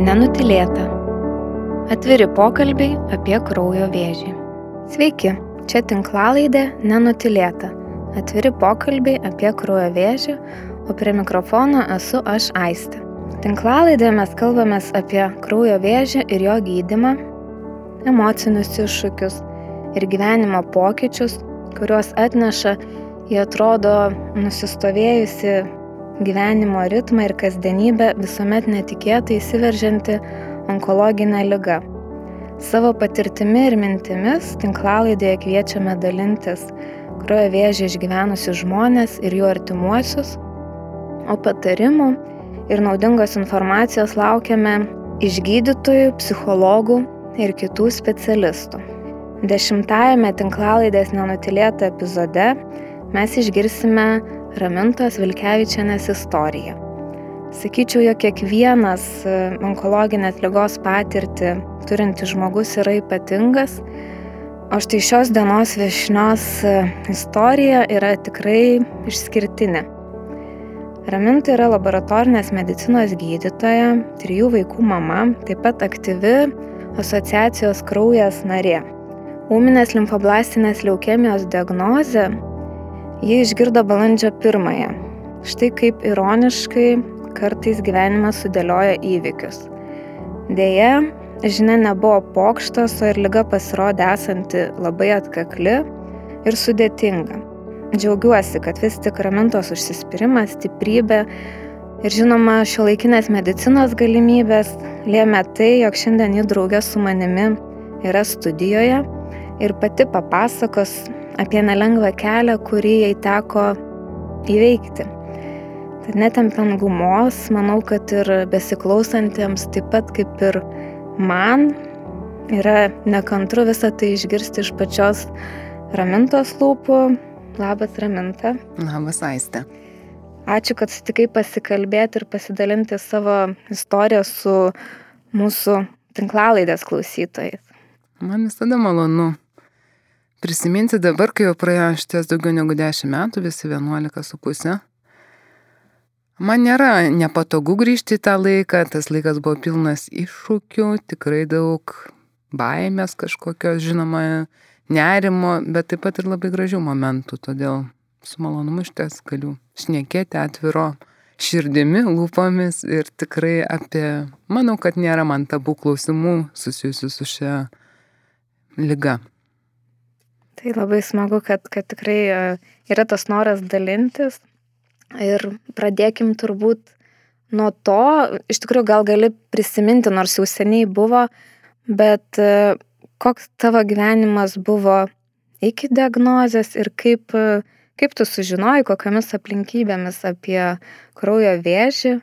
Nenutilėta. Atviri pokalbiai apie kraujo vėžį. Sveiki, čia tinklalaidė Nenutilėta. Atviri pokalbiai apie kraujo vėžį, o prie mikrofono esu aš Aistė. Tinklalaidėje mes kalbamės apie kraujo vėžį ir jo gydimą, emocinius iššūkius ir gyvenimo pokyčius, kuriuos atneša į atrodo nusistovėjusi gyvenimo ritmą ir kasdienybę visuomet netikėtai įsiveržianti onkologinė lyga. Savo patirtimi ir mintimis tinklalaidėje kviečiame dalintis kraujo vėžį išgyvenusius žmonės ir jų artimuosius, o patarimų ir naudingos informacijos laukiame iš gydytojų, psichologų ir kitų specialistų. Dešimtajame tinklalaidės nenutilėto epizode mes išgirsime Ramintos Vilkevičianės istoriją. Sakyčiau, jog kiekvienas e, onkologinės lygos patirtį turintis žmogus yra ypatingas, o štai šios dienos viešnios e, istorija yra tikrai išskirtinė. Raminta yra laboratorinės medicinos gydytoja, trijų vaikų mama, taip pat aktyvi asociacijos kraujas narė. Ūminės limfoblastinės leukemijos diagnozė Jie išgirdo balandžio pirmąją. Štai kaip ironiškai kartais gyvenimas sudėlioja įvykius. Deja, žinia nebuvo pokštas, o ir lyga pasirodė esanti labai atkakli ir sudėtinga. Džiaugiuosi, kad vis tik ramintos užsispyrimas, stiprybė ir žinoma šio laikinės medicinos galimybės lėmė tai, jog šiandien jį draugė su manimi yra studijoje ir pati papasakos apie nelengvą kelią, kurį jai teko įveikti. Tad netempiant gumos, manau, kad ir besiklausantiems taip pat kaip ir man yra nekantru visą tai išgirsti iš pačios ramintos lūpų. Labas, raminta. Labas, aistė. Ačiū, kad sutikai pasikalbėti ir pasidalinti savo istoriją su mūsų tinklalaidės klausytojais. Man visada malonu prisiminti dabar, kai jau praėjo šities daugiau negu 10 metų, visi 11 su pusė. Man nėra nepatogu grįžti į tą laiką, tas laikas buvo pilnas iššūkių, tikrai daug baimės kažkokios, žinoma, nerimo, bet taip pat ir labai gražių momentų, todėl su malonumu iš ties galiu šnekėti atviro širdimi, lūpomis ir tikrai apie, manau, kad nėra man tabų klausimų susijusių su šia lyga. Tai labai smagu, kad, kad tikrai e, yra tas noras dalintis. Ir pradėkim turbūt nuo to, iš tikrųjų gal gali prisiminti, nors jau seniai buvo, bet e, koks tavo gyvenimas buvo iki diagnozės ir kaip, e, kaip tu sužinojai, kokiamis aplinkybėmis apie kraujo vėžį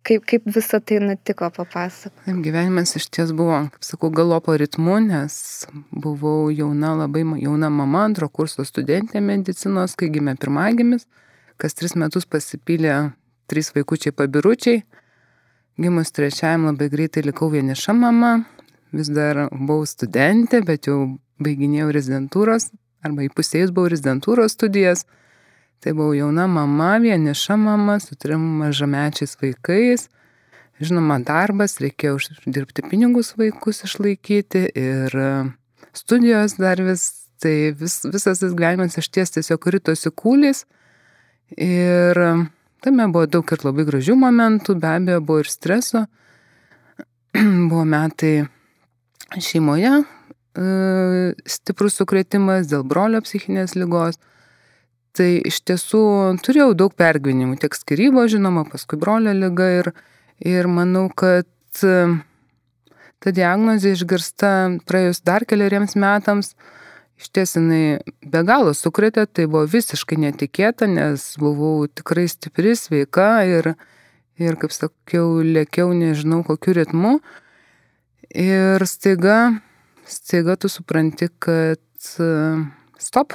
Kaip, kaip visą tai nutiko, papasakok. Gyvenimas iš ties buvo, kaip sakau, galopo ritmu, nes buvau jauna, labai jauna mama, antro kurso studentė medicinos, kai gimė pirmagimis, kas tris metus pasipylė trys vaikučiai pabiručiai. Gimus trečiajam labai greitai likau vieniša mama, vis dar buvau studentė, bet jau baiginėjau rezidentūros, arba įpusėjus buvau rezidentūros studijas. Tai buvau jauna mama, vieniša mama su trim mažamečiais vaikais. Žinoma, darbas, reikėjo uždirbti pinigus vaikus išlaikyti ir studijos dar vis, tai vis, visas tas gyvenimas iš ties tiesiog rytosi kūlys. Ir tame buvo daug ir labai gražių momentų, be abejo, buvo ir streso. buvo metai šeimoje, e, stiprus sukretimas dėl brolio psichinės lygos Tai iš tiesų turėjau daug pergyvenimų, tiek skirybo, žinoma, paskui brolio lyga ir, ir manau, kad ta diagnozė išgirsta praėjus dar keliariems metams, iš ties jinai be galo sukrėtė, tai buvo visiškai netikėta, nes buvau tikrai stipri, sveika ir, ir kaip sakiau, lėkiau nežinau kokiu ritmu. Ir staiga, staiga tu supranti, kad stop,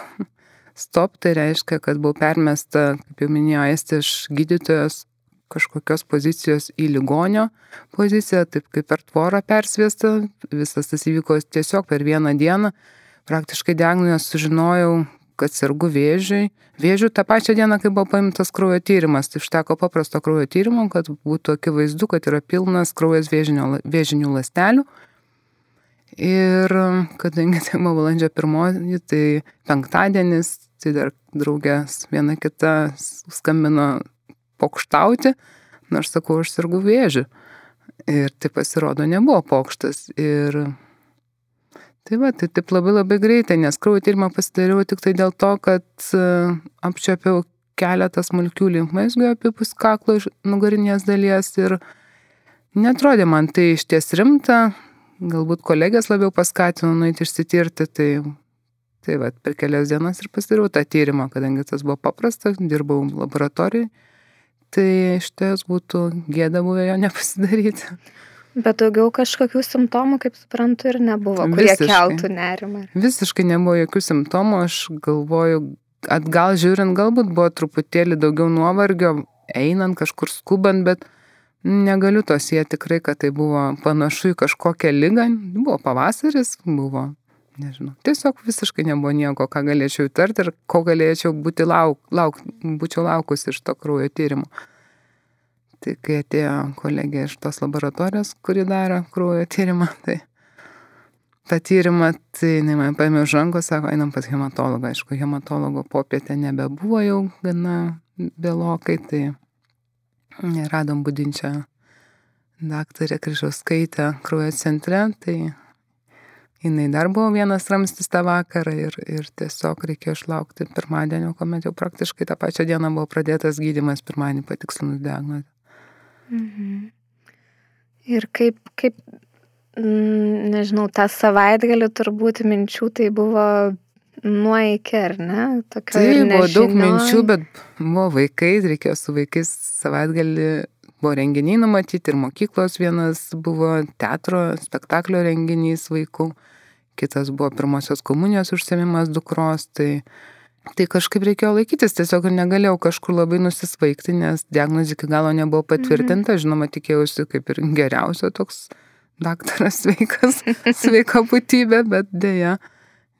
Stop tai reiškia, kad buvau permesta, kaip jau minėjo, esti iš gydytojos kažkokios pozicijos į ligonio poziciją, taip kaip per tvorą persviesta. Visas tas įvyko tiesiog per vieną dieną. Praktiškai diagnozę sužinojau kad sergu vėžiui. Vėžių tą pačią dieną, kai buvo paimtas kraujo tyrimas, tai užteko paprasto kraujo tyrimo, kad būtų akivaizdu, kad yra pilnas kraujas vėžinio, vėžinių lastelių. Ir kadangi tai buvo valandžio pirmoji, tai penktadienis, tai dar draugės viena kita skambino pokštauti, nors sakau, aš sirgu vėžiu. Ir tai pasirodo nebuvo pokštas. Ir Tai va, tai taip labai labai greitai, nes kraujo tyrimą pasidariau tik tai dėl to, kad apčiopiau keletą smulkių linkmezgių apipus kaklo iš nugarinės dalies ir netrodė man tai iš ties rimta, galbūt kolegės labiau paskatino nueiti išsitirti, tai, tai va, per kelias dienas ir pasidariau tą tyrimą, kadangi tas buvo paprastas, dirbau laboratorijai, tai iš ties būtų gėda buvę jo nepasidaryti. Bet daugiau kažkokių simptomų, kaip suprantu, ir nebuvo, kurie Visiškai. keltų nerimą. Visiškai nebuvo jokių simptomų, aš galvoju, atgal žiūrint, galbūt buvo truputėlį daugiau nuovargio, einant kažkur skubant, bet negaliu to sieti tikrai, kad tai buvo panašu į kažkokią lygą. Buvo pavasaris, buvo, nežinau, tiesiog visiškai nebuvo nieko, ką galėčiau įtarti ir ko galėčiau būti lauk, lauk, būčiau laukus iš to kraujo tyrimo. Tai kai atėjo kolegė iš tos laboratorijos, kuri daro kraujo tyrimą, tai tą tyrimą, tai jinai man paėmė už rankos, sako, einam pas hematologą. Aišku, hematologo popietė nebebuvo jau gana vėlokai, tai radom būdinčią daktarę Kryžauskaitę kraujo centre, tai jinai dar buvo vienas ramstis tą vakarą ir, ir tiesiog reikėjo išlaukti pirmadienio, kuomet jau praktiškai tą pačią dieną buvo pradėtas gydimas pirmadienį patikslinus diagnozę. Mhm. Ir kaip, kaip, mm, nežinau, tą savaitgalį turbūt minčių tai buvo nuo iki, ar ne? Tokio tai buvo daug minčių, bet buvo vaikai, reikėjo su vaikais savaitgalį, buvo renginiai numatyti ir mokyklos vienas buvo teatro, spektaklio renginys vaikų, kitas buvo pirmosios komunijos užsiemimas dukros, tai Tai kažkaip reikėjo laikytis, tiesiog negalėjau kažkur labai nusisvaigti, nes diagnozė iki galo nebuvo patvirtinta, mhm. žinoma, tikėjausi kaip ir geriausio toks daktaras sveikas, sveika būtybė, bet dėja,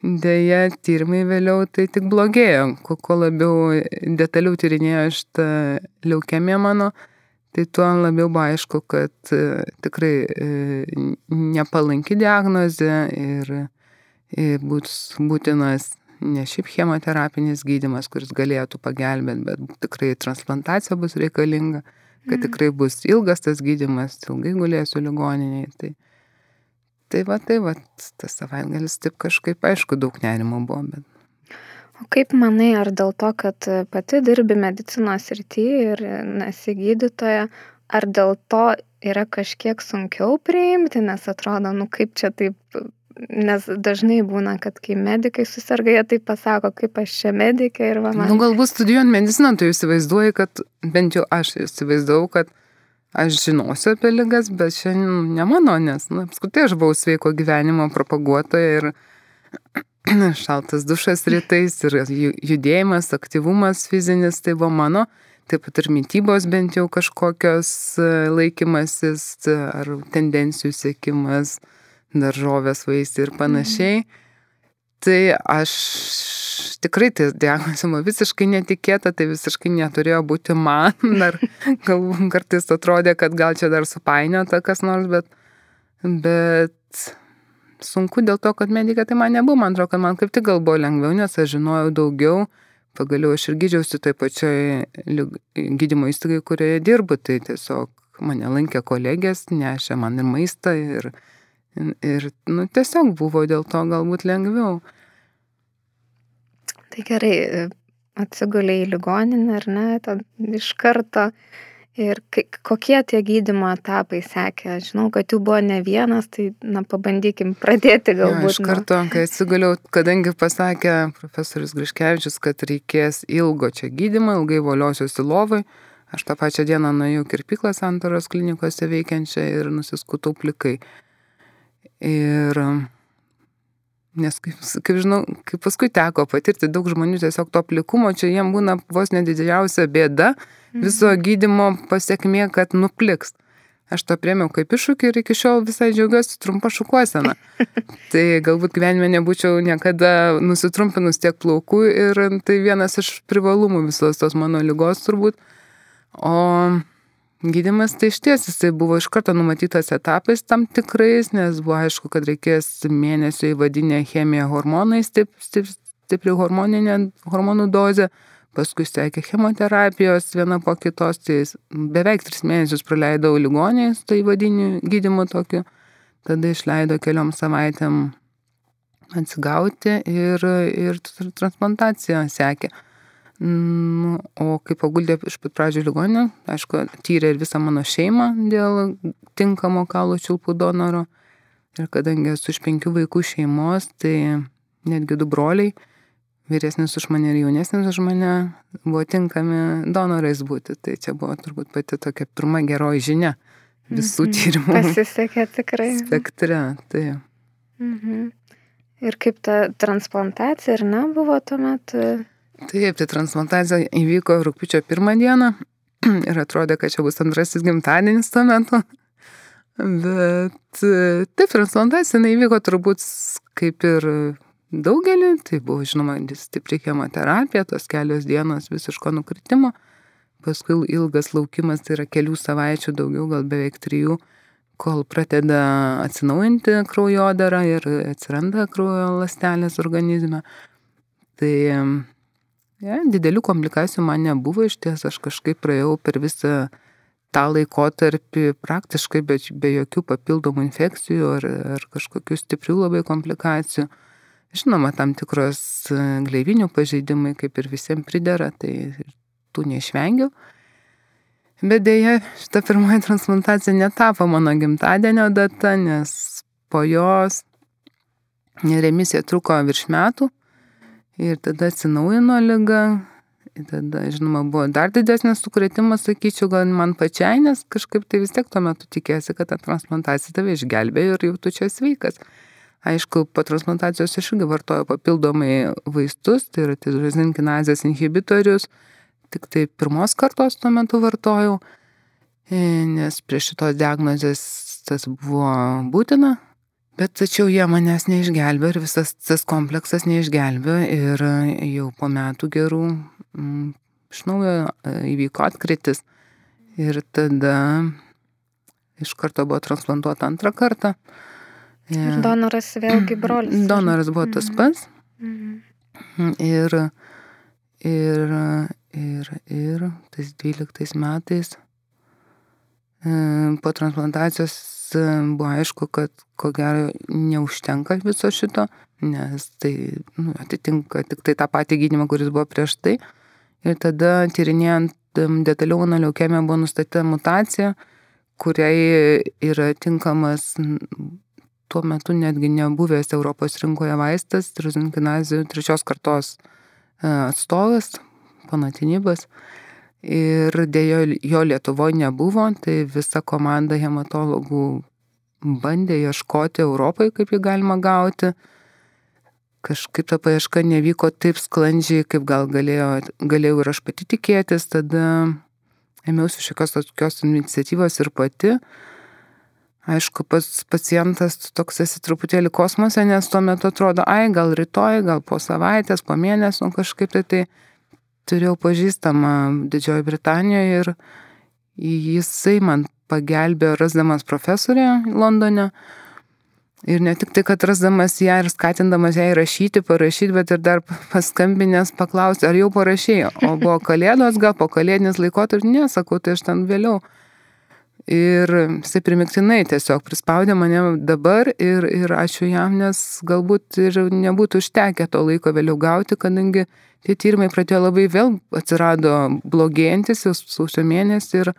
dėja, tyrimai vėliau tai tik blogėjo. Kuo, labiau detaliau tyrinėjo šitą leukemiją mano, tai tuo labiau buvo aišku, kad e, tikrai e, nepalanki diagnozė ir e, būtinas ne šiaip chemoterapinis gydimas, kuris galėtų pagelbėti, bet tikrai transplantacija bus reikalinga, kad mm. tikrai bus ilgas tas gydimas, ilgai gulėsiu ligoniniai. Tai, tai va, tai va, tas savaitgalis taip kažkaip, aišku, daug nerimo buvo. Bet... O kaip manai, ar dėl to, kad pati dirbi medicinos rytyje ir nesi gydytoja, ar dėl to yra kažkiek sunkiau priimti, nes atrodo, nu kaip čia taip Nes dažnai būna, kad kai medikai susirga, jie taip pasako, kaip aš čia medikė ir va. Man... Nu, galbūt studijuojant mediciną, tu įsivaizduoji, kad bent jau aš įsivaizdavau, kad aš žinosiu apie lygas, bet šiandien ne mano, nes, nu, apskritai aš buvau sveiko gyvenimo propaguotoja ir šaltas dušas rytais ir judėjimas, aktyvumas fizinis, tai buvo mano, taip pat ir mytybos bent jau kažkokios e, laikymasis ar tendencijų sėkimas daržovės, vaisiai ir panašiai. Mhm. Tai aš tikrai tai diagnozė buvo visiškai netikėta, tai visiškai neturėjo būti man. Dar gal kartais atrodė, kad gal čia dar supainiota kas nors, bet, bet sunku dėl to, kad medika tai man nebuvo. Man atrodo, kad man kaip tik gal buvo lengviau, nes aš žinojau daugiau. Pagaliau aš ir gydžiausi toj pačioj gydymo įstaigai, kurioje dirbu. Tai tiesiog mane lankė kolegės, nešė man ir maistą, ir, Ir, nu, tiesiog buvo dėl to galbūt lengviau. Tai gerai, atsigulė į ligoninę, ar ne, iš karto. Ir kokie tie gydymo etapai sekė? Žinau, kad jų buvo ne vienas, tai na, pabandykim pradėti galbūt. Ja, iš karto, kai atsiguliau, kadangi pasakė profesorius Griškevičius, kad reikės ilgo čia gydymo, ilgai voliosiuosi lovai, aš tą pačią dieną nuėjau kirpyklą santoros klinikose veikiančią ir nusiskutau plikai. Ir nes, kaip, kaip žinau, kaip paskui teko patirti daug žmonių tiesiog to plikumo, čia jiem būna vos nedidžiausia bėda viso mhm. gydimo pasiekmė, kad nupliks. aš to priemiau kaip iššūkį ir iki šiol visai džiaugiuosi trumpa šukuosena. tai galbūt gyvenime nebūčiau niekada nusitrumpinus tiek plaukų ir tai vienas iš privalumų visos tos mano lygos turbūt. O gydimas tai iš ties jisai buvo iš karto numatytas etapais tam tikrais, nes buvo aišku, kad reikės mėnesio įvadinę chemiją hormonais, stip, stip, stipri hormoninė hormonų dozė paskui sekė chemoterapijos viena po kitos, tai beveik tris mėnesius praleidau ligonės, tai vadiniu gydimu tokiu, tada išleido keliom savaitėm atsigauti ir, ir transplantacija sekė. Nu, o kai paguldė iš pat pradžių ligonę, aišku, tyrė ir visą mano šeimą dėl tinkamo kaulų čiulpų donoro. Ir kadangi esu iš penkių vaikų šeimos, tai netgi du broliai, vyresnis už mane ir jaunesnis už mane buvo tinkami donorais būti. Tai čia buvo turbūt pati tokia pirma geroji žinia visų mhm. tyrimų. Pasisekė tikrai. Spektre, tai. Mhm. Ir kaip ta transplantacija, ar ne, buvo tuomet? Taip, tai transplantacija įvyko rūpiučio pirmą dieną ir atrodė, kad čia bus antrasis gimtadienis tuo metu. Bet taip, transplantacija įvyko turbūt kaip ir daugelį, tai buvo žinoma stipri chemoterapija, tos kelios dienos visiško nukritimo, paskui ilgas laukimas, tai yra kelių savaičių, daugiau gal beveik trijų, kol pradeda atsinaujinti kraujodara ir atsiranda kraujo lastelės organizme. Tai ja, didelių komplikacijų man nebuvo, iš ties aš kažkaip praėjau per visą tą laikotarpį praktiškai be, be jokių papildomų infekcijų ar, ar kažkokių stiprių labai komplikacijų. Žinoma, tam tikros e, gleivinių pažeidimai, kaip ir visiems pridera, tai tų neišvengiau. Bet dėja, šita pirmoji transplantacija netapo mano gimtadienio data, nes po jos remisija truko virš metų ir tada atsinaujino lyga. Tada, žinoma, buvo dar didesnis sukretimas, sakyčiau, gal man pačiai, nes kažkaip tai vis tiek tuo metu tikėsi, kad ta transplantacija tave išgelbėjo ir jau tu čia sveikas. Aišku, po transplantacijos aš irgi vartoju papildomai vaistus, tai yra tirozinkinazės inhibitorius, tik tai pirmos kartos tuo metu vartojau, e, nes prie šitos diagnozės tas buvo būtina, bet tačiau jie manęs neišgelbė ir visas tas kompleksas neišgelbė ir jau po metų gerų m, mm, iš naujo e, įvyko atkritis ir tada iš karto buvo transplantuota antrą kartą. Ir donoras vėlgi brolis. Donoras buvo tas mhm. pats. Mhm. Ir, ir, ir, ir tais 12 metais e, po transplantacijos buvo aišku, kad ko gero neužtenka viso šito, nes tai nu, atitinka tik tai tą patį gydimą, kuris buvo prieš tai. Ir tada tyrinėjant detaliau leukemija buvo nustatyta mutacija, kuriai yra tinkamas tuo metu netgi nebuvęs Europos rinkoje vaistas, trizinkinazijų trečios kartos e, atstovas, panatinybas. Ir dėjo jo Lietuvoje nebuvo, tai visa komanda hematologų bandė ieškoti Europai, kaip jį galima gauti. Kažkaip ta paieška nevyko taip sklandžiai, kaip gal galėjo, galėjau ir aš pati tikėtis, tada ėmiausi šiokios tokios iniciatyvos ir pati. Aišku, pats pacientas toks esi truputėlį kosmose, nes tuo metu atrodo, ai, gal rytoj, gal po savaitės, po mėnesio, kažkaip tai tai turėjau pažįstamą Didžiojo Britanijoje ir jisai man pagelbėjo rasdamas profesorę Londone. Ir ne tik tai, kad rasdamas ją ir skatindamas ją įrašyti, parašyti, bet ir dar paskambinęs paklausti, ar jau parašėjo. O buvo kalėdos, gal po kalėdinis laikotarpis, nesakau, tai aš ten vėliau Ir jisai primiktinai tiesiog prispaudė mane dabar ir, ir ačiū jam, nes galbūt ir nebūtų užtekę to laiko vėliau gauti, kadangi tie tyrimai pradėjo labai vėl atsirado blogėjantis jau sausio mėnesį ir,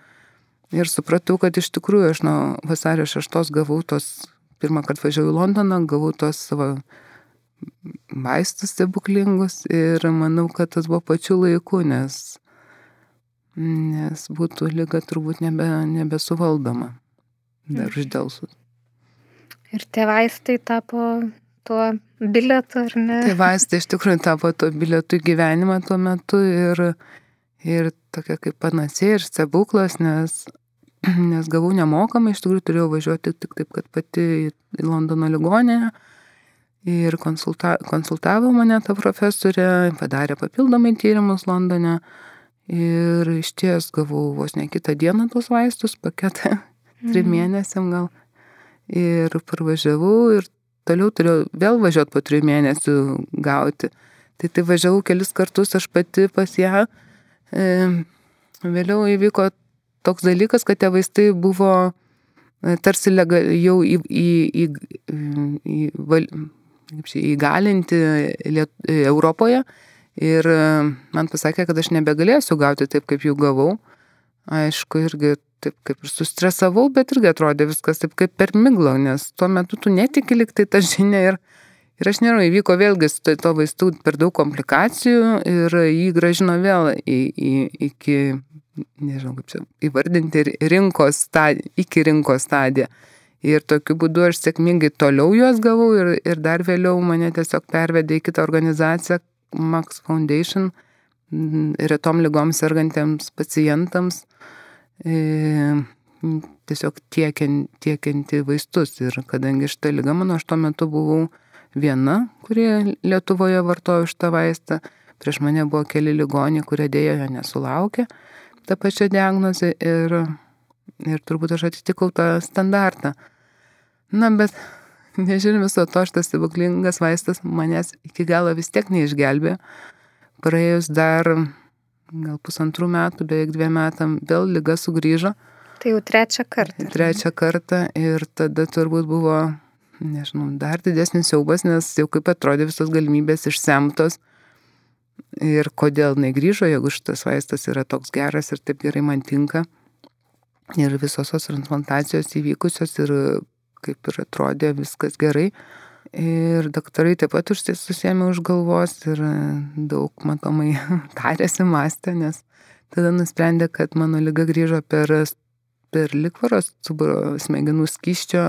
ir supratau, kad iš tikrųjų aš nuo vasario 6 gavau tos, pirmą kartą važiavau į Londoną, gavau tos savo vaistus stebuklingus ir manau, kad tas buvo pačiu laiku, nes nes būtų lyga turbūt nebe, nebesuvaldoma dar mhm. uždėlsus. Ir tie vaistai tapo tuo bilietu, ar ne? Tie vaistai iš tikrųjų tapo tuo bilietu į gyvenimą tuo metu ir, ir tokia kaip panacė ir stebuklas, nes nes gavau nemokamai, iš tikrųjų turėjau važiuoti tik taip, kad pati į Londono ligonę. Ir konsulta, konsultavo mane ta profesorė, padarė papildomai tyrimus Londone. Ir iš ties gavau vos ne kitą dieną tos vaistus, paketą, mhm. trim mėnesiam gal. Ir parvažiavau ir toliau turėjau vėl važiuoti po trijų mėnesių gauti. Tai tai važiavau kelis kartus aš pati pas ją. E, vėliau įvyko toks dalykas, kad tie vaistai buvo e, tarsi lega, jau į, į, į, į, val, įgalinti Liet, Europoje ir e, man pasakė, kad aš nebegalėsiu gauti taip, kaip jų gavau. Aišku, irgi taip kaip ir sustresavau, bet irgi atrodė viskas taip kaip per miglą, nes tuo metu tu netiki liktai tą žinią ir, ir aš nežinau, įvyko vėlgi su to vaistų per daug komplikacijų ir jį gražino vėl į, į, iki nežinau kaip čia įvardinti, rinkos stadiją, iki rinkos stadiją. Ir tokiu būdu aš sėkmingai toliau juos gavau ir, ir dar vėliau mane tiesiog pervedė į kitą organizaciją, Max Foundation, retom lygom sergantiems pacientams, e, tiesiog tiekiant, tiekianti vaistus. Ir kadangi šitą lygą mano, aš tuo metu buvau viena, kurie Lietuvoje vartojo šitą vaistą, prieš mane buvo keli ligoniai, kurie dėja jo nesulaukė tą pačią diagnozę ir, ir turbūt aš atitikau tą standartą. Na, bet nežiūrint viso to, šitas stebuklingas vaistas manęs iki galo vis tiek neišgelbė. Praėjus dar gal pusantrų metų, beveik dviem metam, vėl lyga sugrįžo. Tai jau trečią kartą. Trečią kartą ir tada turbūt buvo, nežinau, dar didesnis siaubas, nes jau kaip atrodė visos galimybės išsemtos ir kodėl negrįžo, jeigu šitas vaistas yra toks geras ir taip gerai man tinka. Ir visos tos transplantacijos įvykusios ir kaip ir atrodė viskas gerai. Ir daktarai taip pat susėmė už galvos ir daug matomai tarėsi mąstė, nes tada nusprendė, kad mano lyga grįžo per, per likvaros smegenų skyščio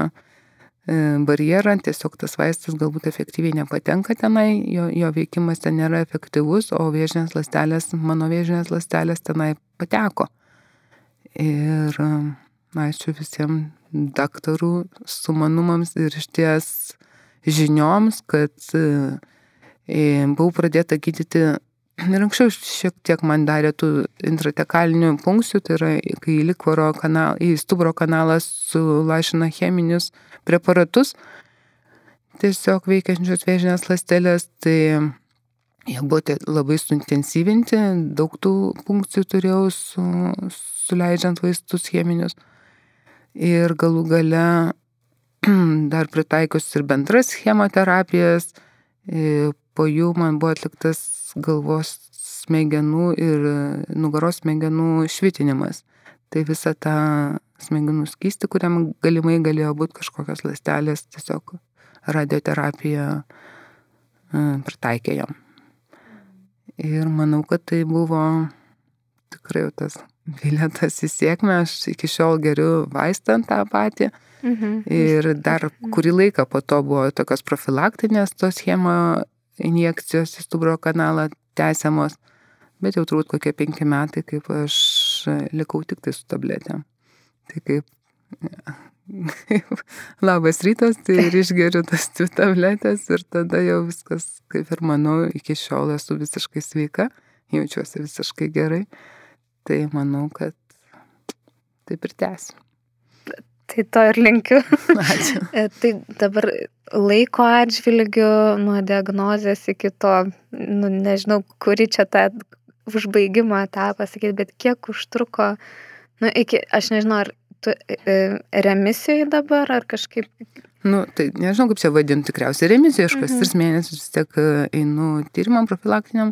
E, barjerą, tiesiog tas vaistas galbūt efektyviai nepatenka tenai, jo, jo veikimas ten nėra efektyvus, o vėžinės lastelės, mano vėžinės lastelės tenai pateko. Ir ačiū visiems daktarų sumanumams ir iš ties žinioms, kad e, buvau pradėta gydyti Ir anksčiau šiek tiek man darė tų intratekalinių punkcijų, tai yra, kai likvoro kanalą, į stuburo kanalą sulašina cheminius preparatus, tiesiog veikiančios vėžinės lastelės, tai jie buvo labai suintensyvinti, daug tų punkcijų turėjau su, suleidžiant vaistus cheminius. Ir galų gale dar pritaikius ir bendras chemoterapijas, po jų man buvo atliktas galvos smegenų ir nugaros smegenų švitinimas. Tai visa ta smegenų skysti, kuriam galimai galėjo būti kažkokios lastelės, tiesiog radioterapija e, pritaikė jam. Ir manau, kad tai buvo tikrai tas bilietas į sėkmę, aš iki šiol geriu vaistą tą patį. Mhm. Ir dar kurį laiką po to buvo tokios profilaktinės tos chemo injekcijos į stuburo kanalą tęsiamos, bet jau turbūt kokie penki metai, kaip aš likau tik tai su tabletėm. Tai kaip, kaip labas rytas, tai ir išgeriu tas dvi tabletės ir tada jau viskas, kaip ir manau, iki šiol esu visiškai sveika, jaučiuosi visiškai gerai. Tai manau, kad taip ir tęsiu. Tai to ir linkiu. Ačiū. E, tai dabar laiko atžvilgiu nuo diagnozės iki to, nu, nežinau, kuri čia tą užbaigimo etapą sakyti, bet kiek užtruko, nu, iki, aš nežinau, ar tu e, e, remisijoje dabar, ar kažkaip. Nu, tai nežinau, kaip čia vadinti, tikriausiai remisijoje, aš kas mhm. tris mėnesius vis tiek einu tyrimam profilaktiniam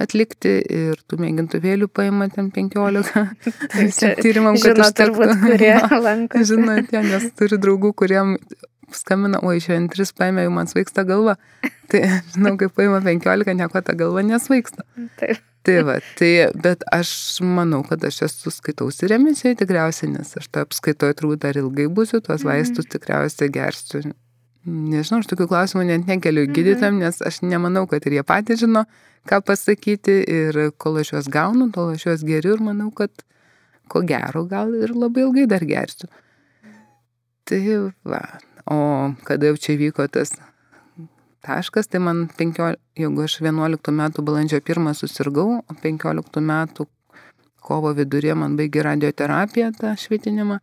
atlikti ir tų mėgintuvėlių paima ten 15. Tai tyrimam, kad žinot, turbūt, kurie lanko. Žinot, ja, nes turiu draugų, kuriem skambina, oi, šiandien tris paėmė, jau man svaigsta galva. Tai, žinau, kai paima 15, nieko ta galva nesvaigsta. Taip. Tai va, tai, bet aš manau, kad aš esu skaitausi remisijoje tikriausiai, nes aš tą apskaitoju turbūt dar ilgai būsiu, tuos mhm. vaistus tikriausiai gersiu Nežinau, aš tokių klausimų net nekeliu mhm. gydytam, nes aš nemanau, kad ir jie patys žino, ką pasakyti ir kol aš juos gaunu, tol aš juos geriu ir manau, kad, ko gero gal ir labai ilgai dar gersiu. Tai va, o kada jau čia vyko tas taškas, tai man 15, jeigu aš 11 metų balandžio 1 susirgau, o 15 metų kovo vidurė man baigė radioterapiją, tą švitinimą,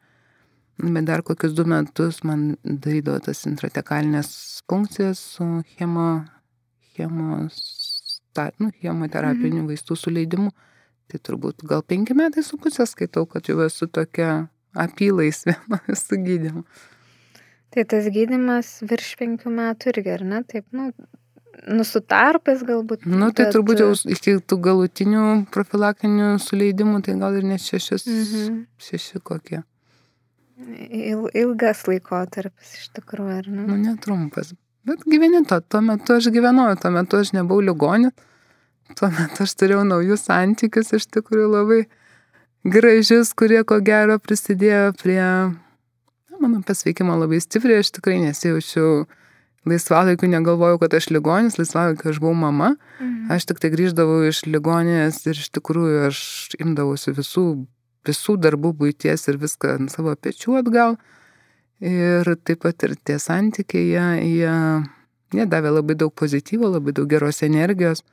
bet dar kokius du metus man darydavo tas intratekalinės funkcijas su chemo, chemos, ta, nu, chemoterapinių mhm. vaistų suleidimu. Tai turbūt gal penki metai su pusė skaitau, kad jau esu tokia apylaisvė nuo visų gydymų. Tai tas gydimas virš penkių metų irgi, ar ne? Taip, nu, nusutarpais galbūt. Nu, tai bet... turbūt jau iki tų galutinių profilaktinių suleidimų, tai gal ir net šešis, mhm. šeši kokie. Il, ilgas laikotarpis iš tikrųjų, ar ne? Nu, netrumpas. Bet gyveni to, tuo metu aš gyvenau, tuo metu aš nebuvau ligonis, tuo metu aš turėjau naujus santykius, iš tikrųjų labai gražius, kurie ko gero prisidėjo prie mano pasveikimo labai stipriai, aš tikrai nesijaučiau laisvalaikiu, negalvojau, kad aš ligonis, laisvalaikiu aš buvau mama, mhm. aš tik tai grįždavau iš ligonės ir iš tikrųjų aš imdavausi visų, visų darbų būties ir viską ant savo pečių atgal. Ir taip pat ir tie santykiai, jie, jie, jie davė labai daug pozityvo, labai daug geros energijos.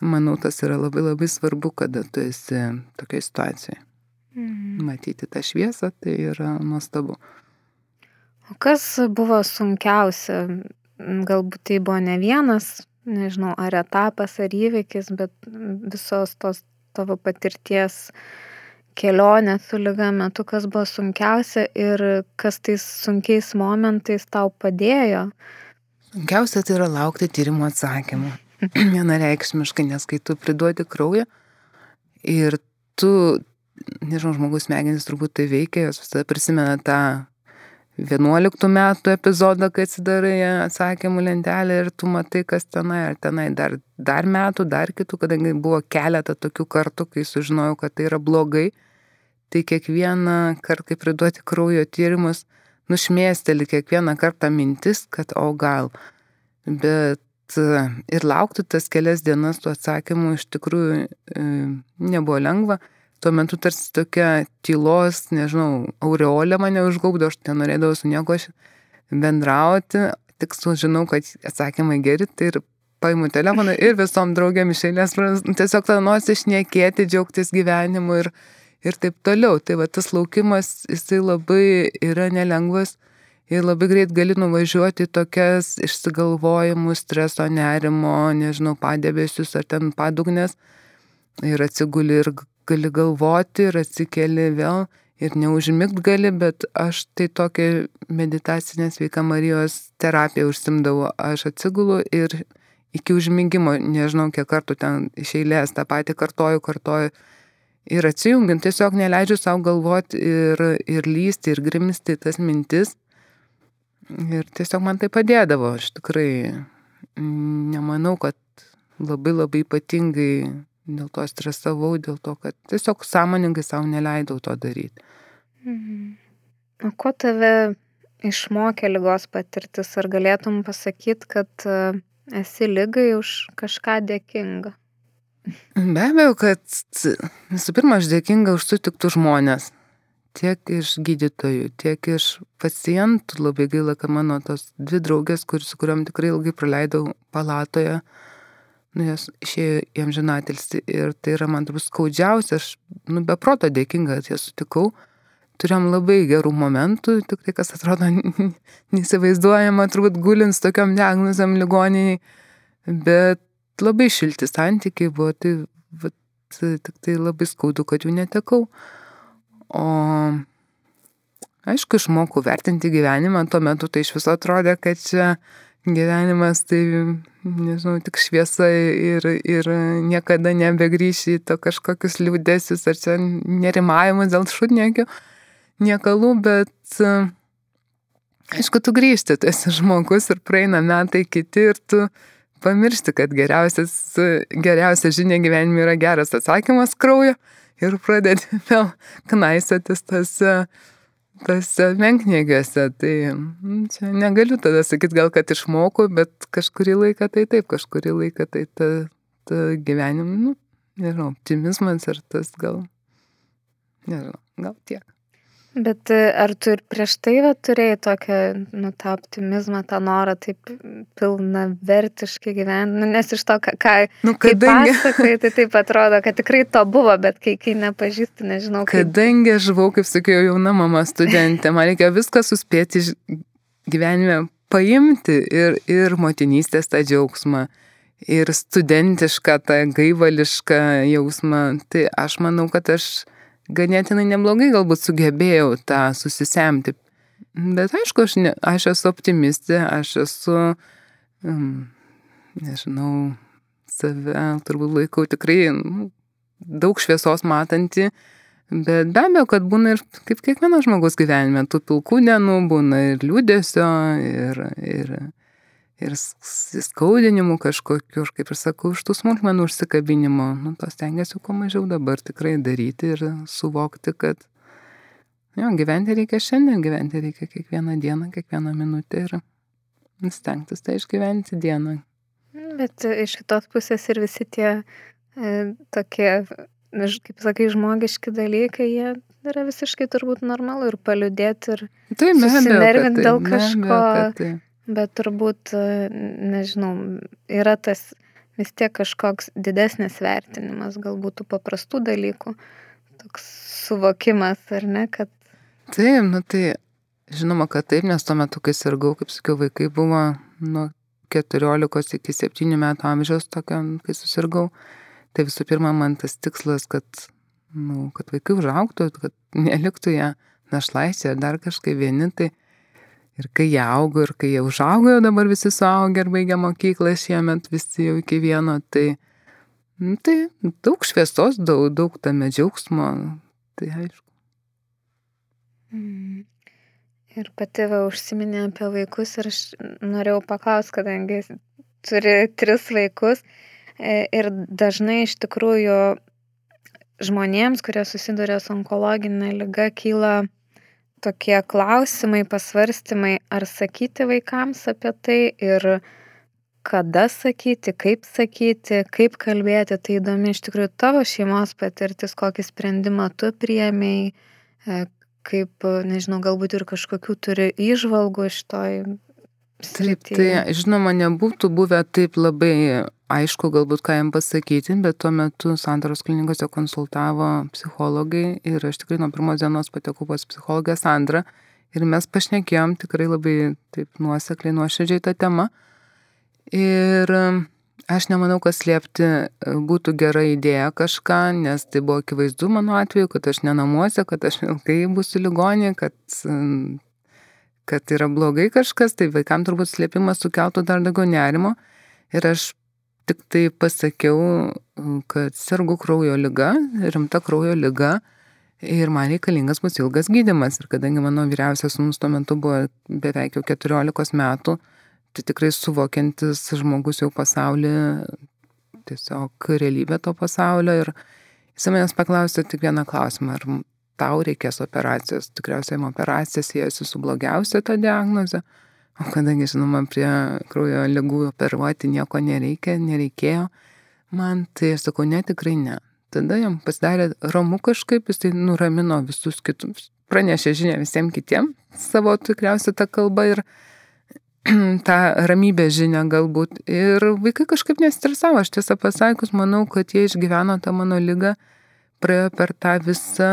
Manau, tas yra labai labai svarbu, kada tu esi tokia situacija. Mhm. Matyti tą šviesą, tai yra nuostabu. O kas buvo sunkiausia? Galbūt tai buvo ne vienas, nežinau, ar etapas, ar įvykis, bet visos tos tavo patirties kelionė su lyga metu, kas buvo sunkiausia ir kas tais sunkiais momentais tau padėjo? Sunkiausia tai yra laukti tyrimo atsakymų. Vienareikšmiškai, nes kai tu priduodi kraują ir tu, nežinau, žmogus smegenys turbūt tai veikia, jos visada prisimena tą 11 metų epizodą, kai atsidarai atsakymų lentelę ir tu matai, kas tenai, ar tenai dar, dar metų, dar kitų, kadangi buvo keletą tokių kartų, kai sužinojau, kad tai yra blogai, tai kiekvieną kartą, kai priduoti kraujo tyrimus, nušmėsteli kiekvieną kartą mintis, kad o gal. Bet ir laukti tas kelias dienas tų atsakymų iš tikrųjų e, nebuvo lengva tuo metu tarsi tokia tylos, nežinau, aureolė mane užgaubdo, aš nenorėdavau su nieko bendrauti, tik sužinau, kad atsakymai geri, tai ir paimu telefoną ir visom draugiam iš eilės, tiesiog tą nors išniekėti, džiaugtis gyvenimu ir, ir taip toliau. Tai va tas laukimas, jisai labai yra nelengvas ir labai greit gali nuvažiuoti tokias išsigalvojimus, streso, nerimo, nežinau, padėbesius ar ten padugnės ir atsiguli ir gali galvoti ir atsikeli vėl ir neužmigt gali, bet aš tai tokia meditacinė sveika Marijos terapija užsimdavau. Aš atsigulu ir iki užmigimo, nežinau, kiek kartų ten iš eilės tą patį kartoju, kartoju. Ir atsijungiant, tiesiog neleidžiu savo galvoti ir, ir lysti, ir grimsti tas mintis. Ir tiesiog man tai padėdavo. Aš tikrai nemanau, kad labai labai ypatingai Dėl to stresavau, dėl to, kad tiesiog sąmoningai savo neleidau to daryti. Mhm. O ko tave išmokė lygos patirtis? Ar galėtum pasakyti, kad e, esi lygai už kažką dėkinga? Be abejo, kad visų pirma, aš dėkinga už sutiktų žmonės. Tiek iš gydytojų, tiek iš pacientų. Labai gaila, kad mano tos dvi draugės, kur, su kuriuom tikrai ilgai praleidau palatoje, uh, nu, jos išėjo į amžinatilstį ir tai yra man turbūt skaudžiausia, aš, nu, be proto dėkinga, kad jas sutikau. Turėjom labai gerų momentų, tik tai, kas atrodo neįsivaizduojama, turbūt gulint tokiam diagnozėm ligoniai, bet labai šilti santykiai buvo, tai, vat, tik tai labai skaudu, kad jų netekau. O aišku, išmokau vertinti gyvenimą, tuo metu tai iš viso atrodė, kad čia gyvenimas tai, nežinau, tik šviesa ir, ir niekada nebegrįši į to kažkokius liūdėsius ar čia nerimavimus dėl šudniekių, niekalų, bet aišku, tu grįžti, tu esi žmogus ir praeina metai kiti ir tu pamiršti, kad geriausia žinia gyvenime yra geras atsakymas kraujo ir pradėti vėl knaisiotis tas uh, tose menknėgiuose, tai nu, čia negaliu tada sakyti, gal kad išmokau, bet kažkurį laiką tai taip, kažkurį laiką tai ta, ta gyvenim, nu, nežinau, optimizmas ir tas gal Nežinau, gal tiek. Bet e, ar tu ir prieš tai va, turėjai tokią, nu, tą optimizmą, tą norą taip pilna vertiškai gyventi, nu, nes iš to, ką, ką nu, kadangi... pasakai, tai taip atrodo, kad tikrai to buvo, bet kai, kai nepažįsti, nežinau. Kaip... Kadangi aš buvau, kaip sakiau, jauna mama studentė, man reikėjo viską suspėti gyvenime paimti ir, ir motinystės tą džiaugsmą, ir studentišką tą gaivališką jausmą. Tai aš manau, kad aš ganėtinai neblogai galbūt sugebėjau tą susisemti. Bet aišku, aš, ne, aš esu optimistė, aš esu, um, nežinau, save turbūt laikau tikrai nu, daug šviesos matanti, bet be abejo, kad būna ir kaip kiekvienas žmogus gyvenime, tų pilkų dienų būna ir liūdėsio, ir, ir, ir skaudinimų kažkokiu, ir kaip ir sakau, iš tų smulkmenų užsikabinimo, nu, to stengiasi kuo mažiau dabar tikrai daryti ir suvokti, kad jo, gyventi reikia šiandien, gyventi reikia kiekvieną dieną, kiekvieną minutę ir stengtis tai išgyventi dieną. Bet iš kitos pusės ir visi tie e, tokie, kaip sakai, žmogiški dalykai, jie yra visiškai turbūt normalu ir paliudėti ir tai, susinervinti dėl kažko. Tai bet turbūt, e, nežinau, yra tas vis tiek kažkoks didesnis vertinimas, galbūt tų paprastų dalykų, toks suvokimas, ar ne, kad... Taip, nu tai žinoma, kad taip, nes tuo metu, kai sirgau, kaip sakiau, vaikai buvo nuo 14 iki 7 metų amžiaus, tokio, kai susirgau, tai visų pirma, man tas tikslas, kad, nu, kad vaikai užauktų, kad neliktų ją našlaisė ar dar kažkaip vieni, tai Ir kai jie augo, ir kai jie užaugo, jau dabar visi suaugę ir baigia mokyklą šiemet, visi jau iki vieno, tai, nu, tai daug šviesos, daug, daug tame džiaugsmo, tai aišku. Mm. Ir pati va užsiminė apie vaikus ir aš norėjau paklausti, kadangi turi tris vaikus e, ir dažnai iš tikrųjų žmonėms, kurie susiduria su onkologinė lyga, kyla tokie klausimai, pasvarstymai, ar sakyti vaikams apie tai ir kada sakyti, kaip sakyti, kaip kalbėti, tai įdomi iš tikrųjų tavo šeimos patirtis, kokį sprendimą tu priemiai, e, kaip, nežinau, galbūt ir kažkokių turi įžvalgų iš toj Taip, tai žinoma, nebūtų buvę taip labai aišku, galbūt ką jam pasakyti, bet tuo metu Santaros klinikose konsultavo psichologai ir aš tikrai nuo pirmos dienos patekau pas psichologę Sandrą ir mes pašnekėjom tikrai labai taip nuosekliai, nuoširdžiai tą temą. Ir um, aš nemanau, kad slėpti uh, būtų gera idėja kažką, nes tai buvo akivaizdu mano atveju, kad aš nenamuose, kad aš ilgai būsiu ligonė, kad um, kad yra blogai kažkas, tai vaikams turbūt slėpimas sukeltų dar daugiau nerimo. Ir aš tik tai pasakiau, kad sergu kraujo lyga, rimta kraujo lyga. Ir man reikalingas bus ilgas gydimas. Ir kadangi mano vyriausias sūnus tuo metu buvo beveik jau 14 metų, tai tikrai suvokiantis žmogus jau pasaulį, tiesiog realybę to pasaulio. Ir jis manęs paklausė tik vieną klausimą, ar tau reikės operacijos. Tikriausiai operacija siejasi su blogiausia ta diagnoze. O kadangi, žinoma, prie kraujo lygų operuoti nieko nereikia, nereikėjo, man tai aš sakau, ne, tikrai ne. Tada jam pasidarė ramu kažkaip, jis tai nuramino visus kitus, pranešė žinia visiems kitiems savo tikriausiai tą kalbą ir tą ramybę žinę galbūt. Ir vaikai kažkaip nestresavo, aš tiesą pasakius, manau, kad jie išgyveno tą mano lygą, praėjo per tą visą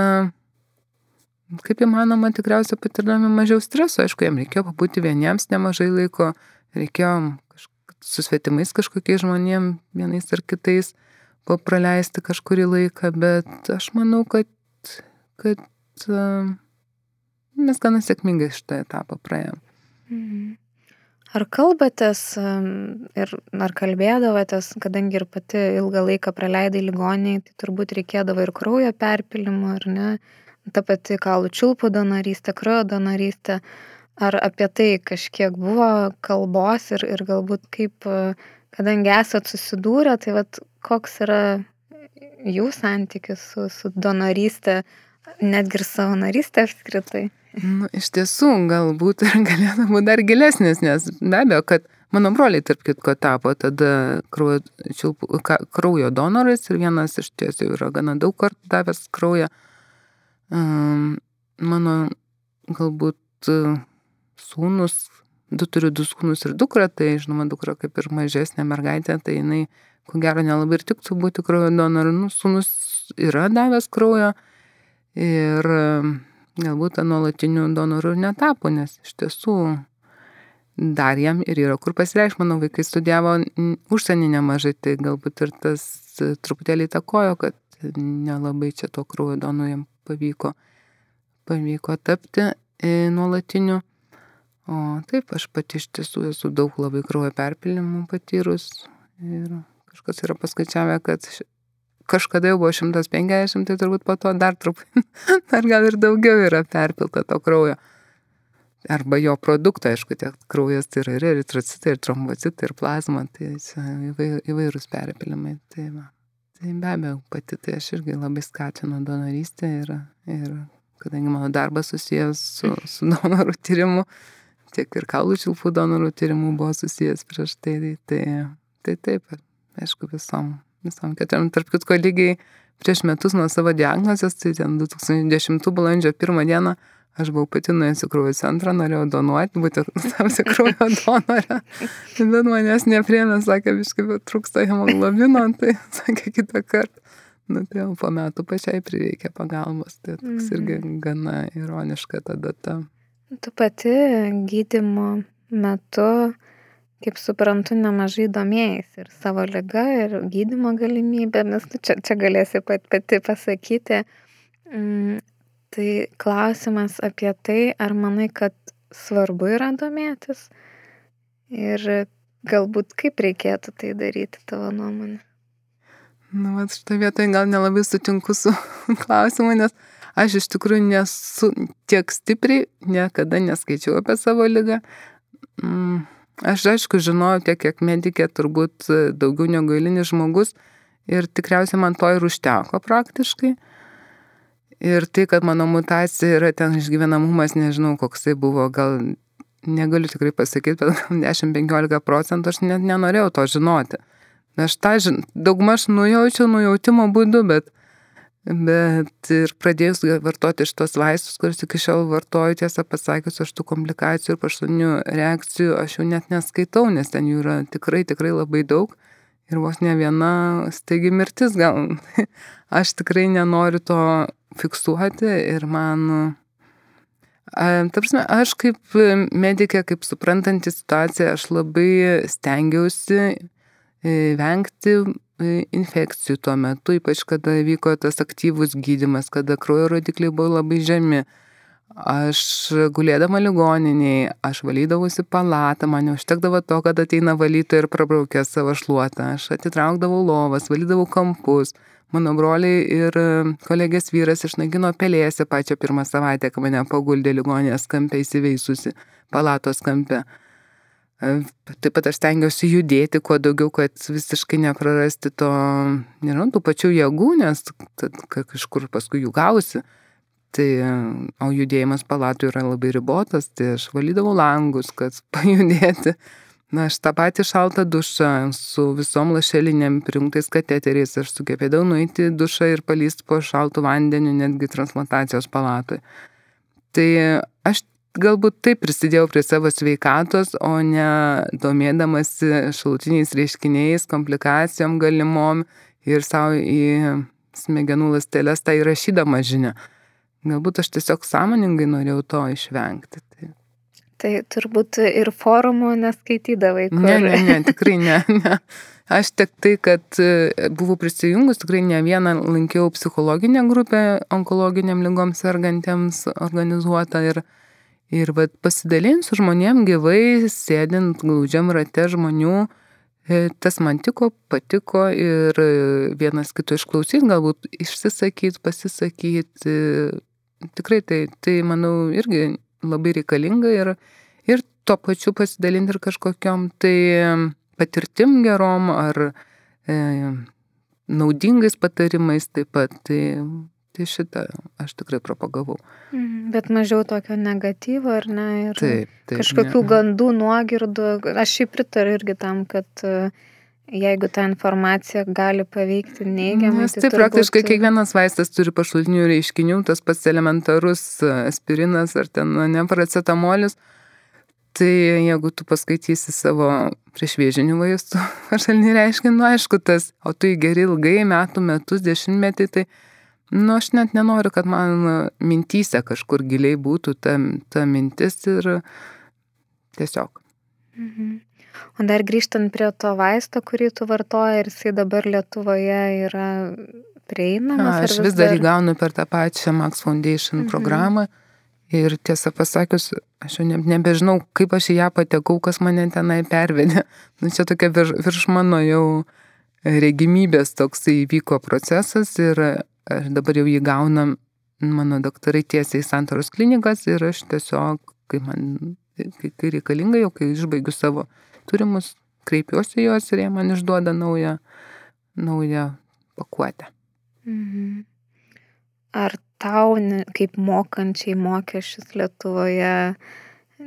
kaip įmanoma tikriausiai patirdami mažiau streso. Aišku, jam reikėjo pabūti vieniems nemažai laiko, reikėjo su svetimais kažkokiais žmonėm, vienais ar kitais, praleisti kažkurį laiką, bet aš manau, kad, kad uh, mes gana sėkmingai šitą etapą praėjom. Mhm. Ar kalbatės ir ar kalbėdavotės, kadangi ir pati ilgą laiką praleidai ligoniai, tai turbūt reikėdavo ir kraujo perpilimų, ar ne? Ta pati kaulų čiulpų donorystė, kraujo donorystė, ar apie tai kažkiek buvo kalbos ir, ir galbūt kaip, kadangi esat susidūrę, tai vat, koks yra jų santykis su, su donorystė, netgi ir savanorystė apskritai? Nu, iš tiesų, galbūt ir galėtų būti dar gilesnis, nes be abejo, kad mano broliai, tarp kitko, tapo tada kraujo, čiulpų, kraujo donorais ir vienas iš tiesų yra gana daug kartų davęs kraują mano galbūt sūnus, du turiu du sūnus ir dukrą, tai žinoma, dukra kaip ir mažesnė mergaitė, tai jinai, ko gero, nelabai ir tiktų būti kraujo donoru. Nu, sūnus yra davęs kraujo ir galbūt nuolatiniu donoru netapo, nes iš tiesų dar jam ir yra kur pasireikšti. Mano vaikai studijavo užsienį nemažai, tai galbūt ir tas truputėlį įtakojo, kad nelabai čia to kraujo donų jam pavyko, pavyko tapti e, nuolatiniu. O taip, aš pati iš tiesų esu daug labai kraujo perpilimų patyrus ir kažkas yra paskaičiavę, kad kažkada jau buvo 150, tai turbūt po to dar truputį, dar gal ir daugiau yra perpilta to kraujo arba jo produktą, aišku, tiek kraujas tai yra ir eritrocitai, ir trombocitai, ir plazma, tai įvairūs perpilimai. Tai, va. Tai be abejo, pati tai aš irgi labai skatinu donorystę ir, ir kadangi mano darbas susijęs su, su donorų tyrimu, tiek ir kaulų čiulpų donorų tyrimu buvo susijęs prieš tai, tai, tai taip, aišku, visom, visom keturiam, tarp kitko lygiai prieš metus nuo savo diagnozės, tai ten 2010 balandžio pirmą dieną, Aš buvau pati nuėjusi kraujo centrą, norėjau donuoti, būti tapsi kraujo donorė, bet manęs nepriemė, sakė, viškai, bet trūksta hemoglobino, tai sakė kitą kartą. Nu, tai jau po metų pačiai prireikė pagalbos, tai toks irgi mhm. gana ironiška ta data. Tu pati gydimo metu, kaip suprantu, nemažai domėjai ir savo lyga, ir gydimo galimybėmis, nu, čia, čia galėsi pat, pati pasakyti. Tai klausimas apie tai, ar manai, kad svarbu yra domėtis ir galbūt kaip reikėtų tai daryti tavo nuomonė. Nu, vat šitą vietą gal nelabai sutinku su klausimu, nes aš iš tikrųjų nesu tiek stipriai, niekada neskaičiau apie savo lygą. Mm, aš aišku žinojau tiek, kiek medikė, turbūt daugiau negu eilinis žmogus ir tikriausiai man to ir užteko praktiškai. Ir tai, kad mano mutacija yra ten išgyvenamumas, nežinau, koks tai buvo, gal negaliu tikrai pasakyti, bet 10-15 procentų aš net nenorėjau to žinoti. Aš tą žin, daugmaž nujaučiau nujautimo būdu, bet, bet ir pradėjus vartoti šitos vaistus, kuriuos iki šiol vartoju, tiesą pasakius, aš tų komplikacijų ir pašalinių reakcijų aš jau net neskaitau, nes ten jų yra tikrai, tikrai labai daug. Ir vos ne viena staigi mirtis gal. Aš tikrai nenoriu to fiksuoti ir man... Ta prasme, aš kaip medikė, kaip suprantanti situaciją, aš labai stengiausi e, vengti e, infekcijų tuo metu, ypač kada vyko tas aktyvus gydimas, kada kraujo rodikliai buvo labai žemi. Aš gulėdama ligoniniai, aš valydavausi palatą, man neužtekdavo to, kad ateina valytoja ir prabraukia savo šluotą. Aš atitraukdavau lovas, valydavau kampus, mano broliai ir e, kolegės vyras išnaikino pelėsę pačią pirmą savaitę, kai mane paguldė ligonės kampe įsiveisusi, palatos kampe. E, taip pat aš stengiuosi judėti kuo daugiau, kad visiškai neprarasti to, nežinau, tų pačių jėgų, nes kažkur paskui jų gausi. Tai, e, o judėjimas palatų yra labai ribotas, tai aš valydavau langus, kad pajudėti. Na, aš tą patį šaltą dušą su visom lašelinėm prijungtais kateteriais aš sugebėdavau nueiti dušą ir palysti po šaltų vandeniu netgi transplantacijos palatoje. Tai aš galbūt taip prisidėjau prie savo sveikatos, o ne domėdamasi šalutiniais reiškiniais, komplikacijom galimom ir savo į smegenų lastelės tą įrašydama žinią. Galbūt aš tiesiog sąmoningai norėjau to išvengti. Tai Tai turbūt ir forumų neskaitydavai. Kur... Ne, ne, ne, tikrai ne, ne. Aš tik tai, kad e, buvau prisijungus, tikrai ne vieną lankiau psichologinę grupę onkologiniam lygom sergantiems organizuotą ir, ir vat, pasidalinti su žmonėm gyvai, sėdint glaudžiam rate žmonių, e, tas man tiko, patiko ir vienas kito išklausyti, galbūt išsisakyti, pasisakyti. Tikrai tai, tai manau, irgi labai reikalinga ir, ir tuo pačiu pasidalinti ir kažkokiam tai patirtim gerom ar e, naudingais patarimais taip pat. Tai, tai šitą aš tikrai propagavau. Mhm, bet mažiau tokio negatyvo, ar ne? Ir taip, taip, kažkokių ne. gandų, nuogirdų. Aš šiaip pritariu irgi tam, kad uh, jeigu ta informacija gali paveikti neigiamai. Nes tai praktiškai turbūt... kiekvienas vaistas turi pašalinių reiškinių, tas pats elementarus aspirinas ar ten neparacetamolis. Tai jeigu tu paskaitysi savo priešvėžinių vaistų pašalinį reiškinį, nu aišku, tas, o tu jį geri ilgai, metų, metus, dešimtmetį, tai, nu aš net nenoriu, kad man mintyse kažkur giliai būtų ta, ta mintis ir tiesiog. Mhm. O dar grįžtant prie to vaisto, kurį tu vartoji ir jisai dabar Lietuvoje yra prieinamas. A, aš vis dar jį gaunu per tą pačią Max Foundation mhm. programą. Ir tiesą pasakius, aš jau ne, nebežinau, kaip aš į ją patekau, kas mane tenai pervedė. Nu, čia tokia virš, virš mano jau regimybės toks įvyko procesas ir dabar jau jį gaunam mano daktarai tiesiai į santaros klinikas ir aš tiesiog, kai man kai, kai reikalinga, jau kai išbaigiu savo turimus, kreipiuosi juos ir jie man išduoda naują, naują pakuotę. Mhm. Ar tau, kaip mokančiai mokesčius Lietuvoje,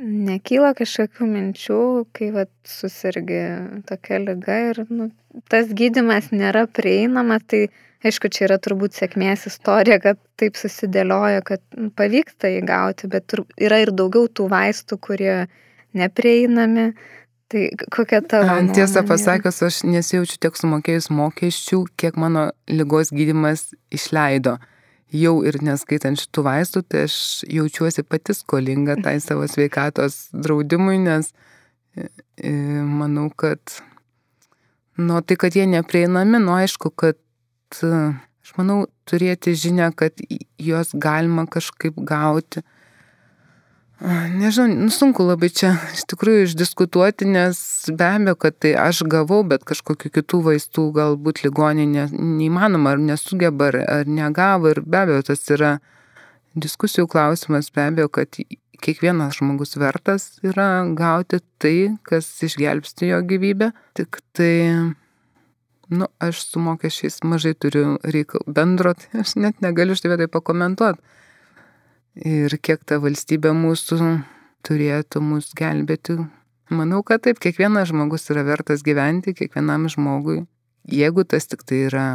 nekyla kažkokių minčių, kai vat, susirgi tokia lyga ir nu, tas gydimas nėra prieinamas, tai aišku, čia yra turbūt sėkmės istorija, kad taip susidėlioja, kad nu, pavyksta įgauti, bet yra ir daugiau tų vaistų, kurie neprieinami. Tai kokia tavo? Tiesą pasakius, aš nesijaučiu tiek sumokėjus mokesčių, kiek mano lygos gydimas išleido. Jau ir neskaitant šitų vaistų, tai aš jaučiuosi pati skolinga tai savo sveikatos draudimui, nes e, e, manau, kad, nu, tai kad jie neprieinami, nu, aišku, kad aš manau, turėti žinę, kad juos galima kažkaip gauti. Nežinau, nu, sunku labai čia iš tikrųjų išdiskutuoti, nes be abejo, kad tai aš gavau, bet kažkokiu kitų vaistų galbūt ligoninė neįmanoma ar nesugeba ar, ar negavo. Ir be abejo tas yra diskusijų klausimas, be abejo, kad kiekvienas žmogus vertas yra gauti tai, kas išgelbsti jo gyvybę, tik tai nu, aš su mokesčiais mažai turiu reikalų. Bendro, tai aš net negaliu štai tai pakomentuoti. Ir kiek ta valstybė mūsų turėtų mus gelbėti. Manau, kad taip, kiekvienas žmogus yra vertas gyventi, kiekvienam žmogui, jeigu tas tik tai yra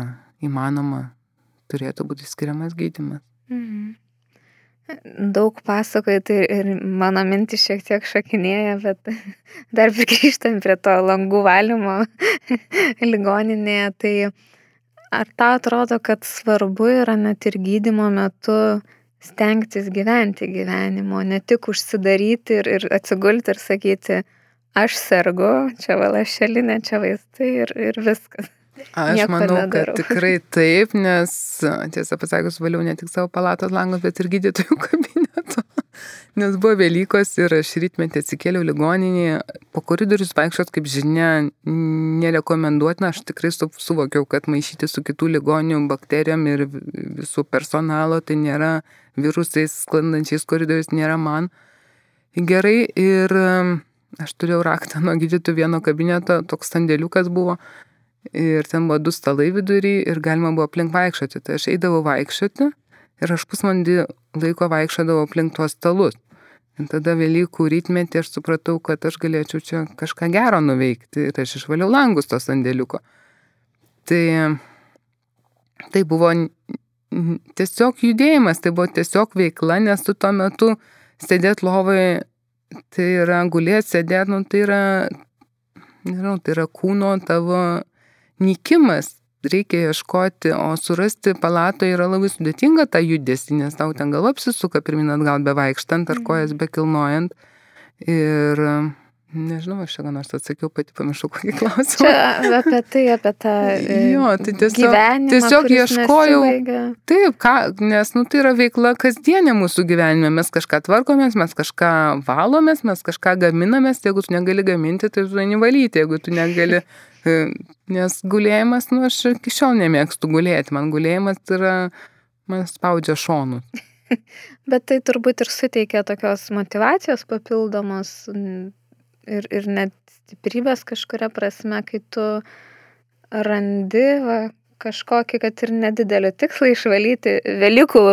įmanoma, turėtų būti skiriamas gydimas. Mhm. Daug pasakoji, tai ir mano mintis šiek tiek šakinėja, bet dar grįžtant prie to langų valymo ligoninėje, tai ar tau atrodo, kad svarbu yra net ir gydimo metu stengtis gyventi gyvenimo, ne tik užsidaryti ir, ir atsigulti ir sakyti, aš sergu, čia valašelinė, čia vaistai ir, ir viskas. Aš Nieko manau, nedarau. kad tikrai taip, nes tiesą pasakius, valiau ne tik savo palatos langus, bet ir gydytojų kabineto. Nes buvo Velykos ir aš rytmetį atsikėliau ligoninėje, po koridorius vaikščiot, kaip žinia, nerekomenduotina, aš tikrai suvokiau, kad maišyti su kitų ligonių bakterijom ir visų personalo, tai nėra virusais sklandančiais koridorius, nėra man. Gerai ir aš turėjau raktą nuo gydytojų vieno kabineto, toks sandėliukas buvo, ir ten buvo du stalai vidury ir galima buvo aplink vaikščioti. Tai aš eidavau vaikščioti ir aš pusvalandį laiko vaikščiodavau aplink tuos stalus. Ir tada Velykų rytmetį aš supratau, kad aš galėčiau čia kažką gero nuveikti ir aš išvaliau langus to sandėliuko. Tai, tai buvo tiesiog judėjimas, tai buvo tiesiog veikla, nes tu tuo metu sėdėt lovai, tai yra gulėti, sėdėti, nu, tai yra, nežinau, tai yra kūno tavo nykimas reikia ieškoti, o surasti palatoje yra labai sudėtinga tą judesį, nes tau ten gal apsisuka pirmin atgal bevaikštant ar mhm. kojas bekilnojant. Ir nežinau, aš čia ką nors atsakiau, pati pamiršau kokį klausimą. Čia apie tai, apie tą jo, tai tiesiog, gyvenimą. Tiesiog ieškojau. Taip, ką, nes nu, tai yra veikla kasdienė mūsų gyvenime. Mes kažką tvarkomės, mes kažką valomės, mes kažką gaminamės. Jeigu tu negali gaminti, tai tu eini valyti. Jeigu tu negali Nes gulėjimas, nu, aš iki šiol nemėgstu gulėti, man gulėjimas yra, man spaudžia šonų. Bet tai turbūt ir suteikia tokios motivacijos papildomos ir, ir net stiprybės kažkuria prasme, kai tu randi va, kažkokį, kad ir nedidelį tikslą išvalyti Velykų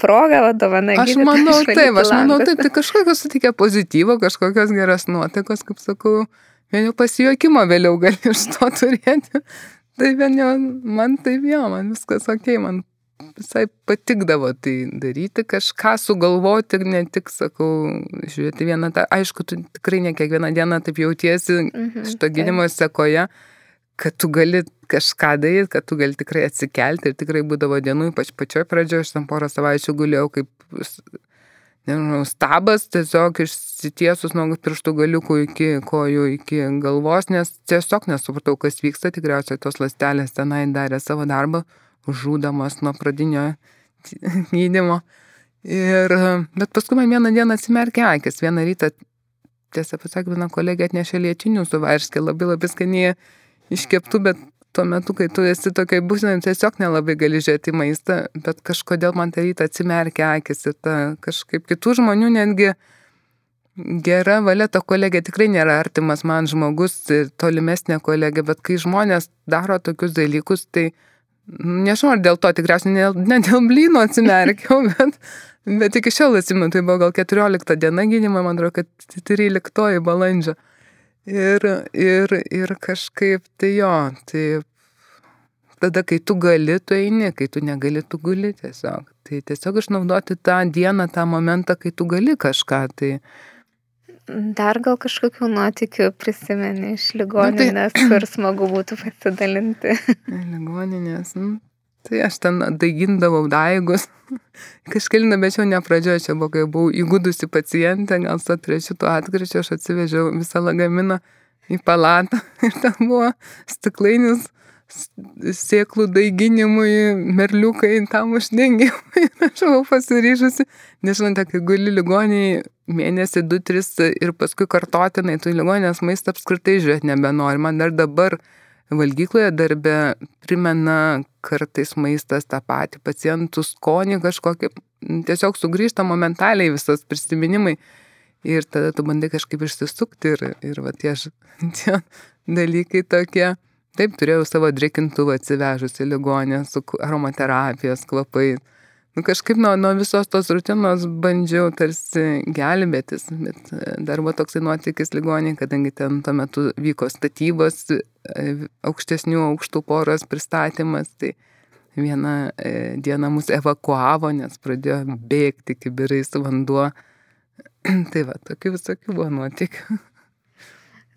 progą, vadovana. Aš manau, taip, aš manau, taip, tai kažkokios suteikia pozityvo, kažkokios geros nuotaikos, kaip sakau, vien jau pasijuokimo vėliau gali iš to turėti. Tai vien jau, man taip jo, man viskas ok, man visai patikdavo tai daryti, kažką sugalvoti ir ne tik, sakau, žiūrėti vieną tą, aišku, tu tikrai ne kiekvieną dieną taip jautiesi mhm, šito gydimo sekoje, kad tu gali kažką daryti, kad tu gali tikrai atsikelti ir tikrai būdavo dienų, ypač pačioj pradžioje, aš tam porą savaičių guliau kaip nežinau, stabas tiesiog išsitiesus nuo pirštų galiukų iki kojų, iki galvos, nes tiesiog nesupratau, kas vyksta, tikriausiai tos lastelės tenai darė savo darbą, žūdamas nuo pradinio gydimo. Ir, bet paskui man vieną dieną atsimerkė akis, vieną rytą, tiesą pasakyk, viena kolegė atnešė lietinių su varškė, labai labai skaniai iškeptų, bet tuo metu, kai tu esi tokiai būsinai, tiesiog nelabai gali žiūrėti maistą, bet kažkodėl man tą rytą atsimerkia akis ir ta kažkaip kitų žmonių netgi gera valia, ta kolegė tikrai nėra artimas man žmogus, tolimesnė kolegė, bet kai žmonės daro tokius dalykus, tai nežinau, ar dėl to tikriausiai ne, ne dėl blyno atsimerkiau, bet, bet iki šiol atsimenu, tai buvo gal 14 diena gydimo, man atrodo, kad 13 balandžio. Ir, ir, ir kažkaip tai jo, tai tada, kai tu gali, tu eini, kai tu negali, tu guli tiesiog. Tai tiesiog išnaudoti tą dieną, tą momentą, kai tu gali kažką. Tai... Dar gal kažkokių nuotikių prisimeni iš ligoninės, nu, tai... kur smagu būtų pasidalinti. Ligoninės, nu, Tai aš ten daigindavau daigus. Kažkelina, bet jau ne pradžioje, čia buvo, kai buvau įgudusi pacientė, gal su trečiu tuo atkričiu, aš atsivežiau visą lagaminą į palatą ir ten buvo stiklainis sėklų daiginimui, merliukai tam uždengimui. Aš buvau pasiryžusi, nežinote, kai guli ligoniai mėnesį, du, tris ir paskui kartotinai, tu ligonės maistą apskritai žiūrėti nebenori. Man dar dabar valgykloje darbe primena kartais maistas tą patį, pacientų skonį kažkokį, tiesiog sugrįžta momentaliai visas prisiminimai ir tada tu bandai kažkaip išsisukti ir, ir va tie, tie dalykai tokie. Taip, turėjau savo drėkintuvą atsivežusi ligonę su aromaterapijos kvapais nu, kažkaip nuo, nuo visos tos rutinos bandžiau tarsi gelbėtis, bet e, dar buvo toksai nuotykis ligoniai, kadangi ten tuo metu vyko statybos, e, aukštesnių aukštų poros pristatymas, tai vieną e, dieną mus evakuavo, nes pradėjo bėgti kibirais vanduo. tai va, tokių visokių buvo nuotykių.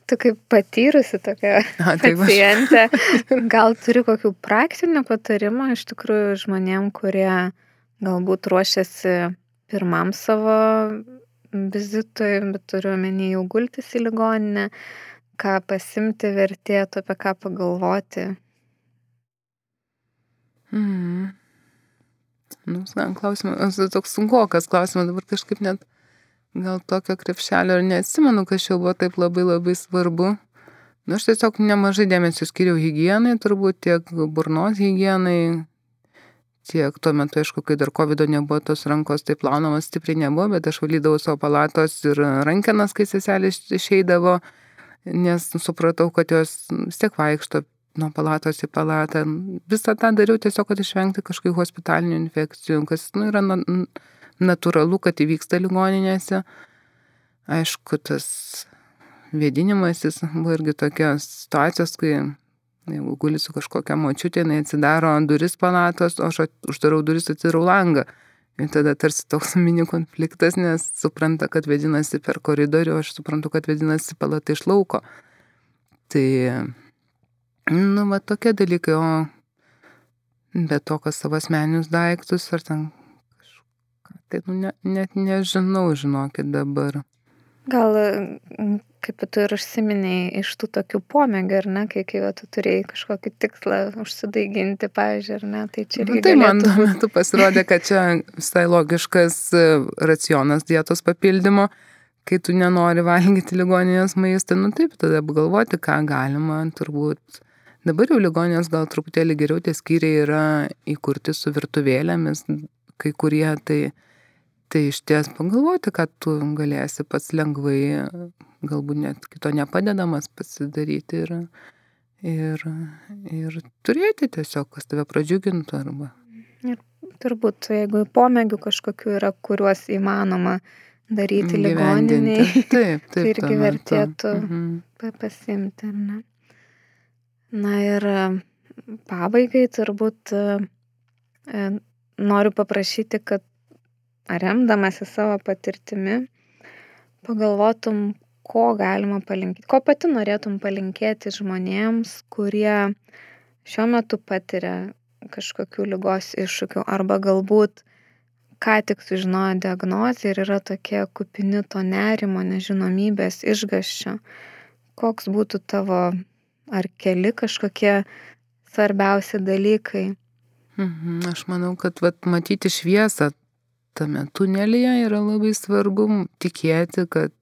Tu kaip patyrusi tokia A, tai pacientė, gal turi kokių praktinių patarimų iš tikrųjų žmonėm, kurie galbūt ruošiasi pirmam savo vizitui, bet turiu omeny jau gultis į ligoninę, ką pasimti vertėtų, apie ką pagalvoti. Mm. Nu, klausimas, toks sunkokas klausimas, dabar kažkaip net gal tokio krepšelio ir neatsimenu, kas jau buvo taip labai labai svarbu. Nu, aš tiesiog nemažai dėmesio skiriau hygienai, turbūt tiek burnos hygienai, tiek tuo metu, aišku, kai dar COVID nebuvo, tos rankos taip plaunamos stipriai nebuvo, bet aš valydavau savo palatos ir rankenas, kai seselė išeidavo, nes supratau, kad jos vis tiek vaikšto nuo palatos į palatą. Visą tą dariau tiesiog, kad išvengti kažkokių hospitalinių infekcijų, kas nu, yra na, natūralu, kad įvyksta ligoninėse. Aišku, tas vėdinimasis buvo irgi tokios situacijos, kai Jeigu guli su kažkokia močiutė, jinai atsidaro duris palatos, o aš uždarau duris, atsidarau langą. Ir tada tarsi toks mini konfliktas, nes supranta, kad vedinasi per koridorių, aš suprantu, kad vedinasi palata iš lauko. Tai, nu, va tokie dalykai, o be to, kas savo asmeninius daiktus ar ten kažką, tai, nu, ne, net nežinau, žinokit dabar. Gal, kaip tu ir užsiminiai, iš tų tokių pomėgių, ar ne, kai, kai va, tu turėjai kažkokį tikslą užsidaiginti, pavyzdžiui, ar ne, tai čia irgi. Nu, tai galėtų... man tuo metu pasirodė, kad čia visai logiškas e, racionas dietos papildymo, kai tu nenori valgyti ligoninės maistą, nu taip, tada apgalvoti, ką galima, turbūt. Dabar jau ligoninės gal truputėlį geriau tie skyriai yra įkurti su virtuvėlėmis, kai kurie tai tai išties pagalvoti, kad tu galėsi pats lengvai, galbūt net kito nepadedamas pasidaryti ir, ir, ir turėti tiesiog, kas tave pradžiugintų arba. Ir turbūt, jeigu pomėgių kažkokių yra, kuriuos įmanoma daryti ligoniniai. Taip, taip. tai irgi vertėtų mhm. pasimti, ar ne? Na ir e, pabaigai turbūt e, e, noriu paprašyti, kad remdamasi savo patirtimi, pagalvotum, ko galima palinkėti, ko pati norėtum palinkėti žmonėms, kurie šiuo metu patiria kažkokių lygos iššūkių arba galbūt ką tik sužinojo diagnozę ir yra tokie kupini to nerimo, nežinomybės, išgaščio. Koks būtų tavo ar keli kažkokie svarbiausi dalykai? Mhm, aš manau, kad vat, matyti šviesą tame tunelyje yra labai svarbu, tikėti, kad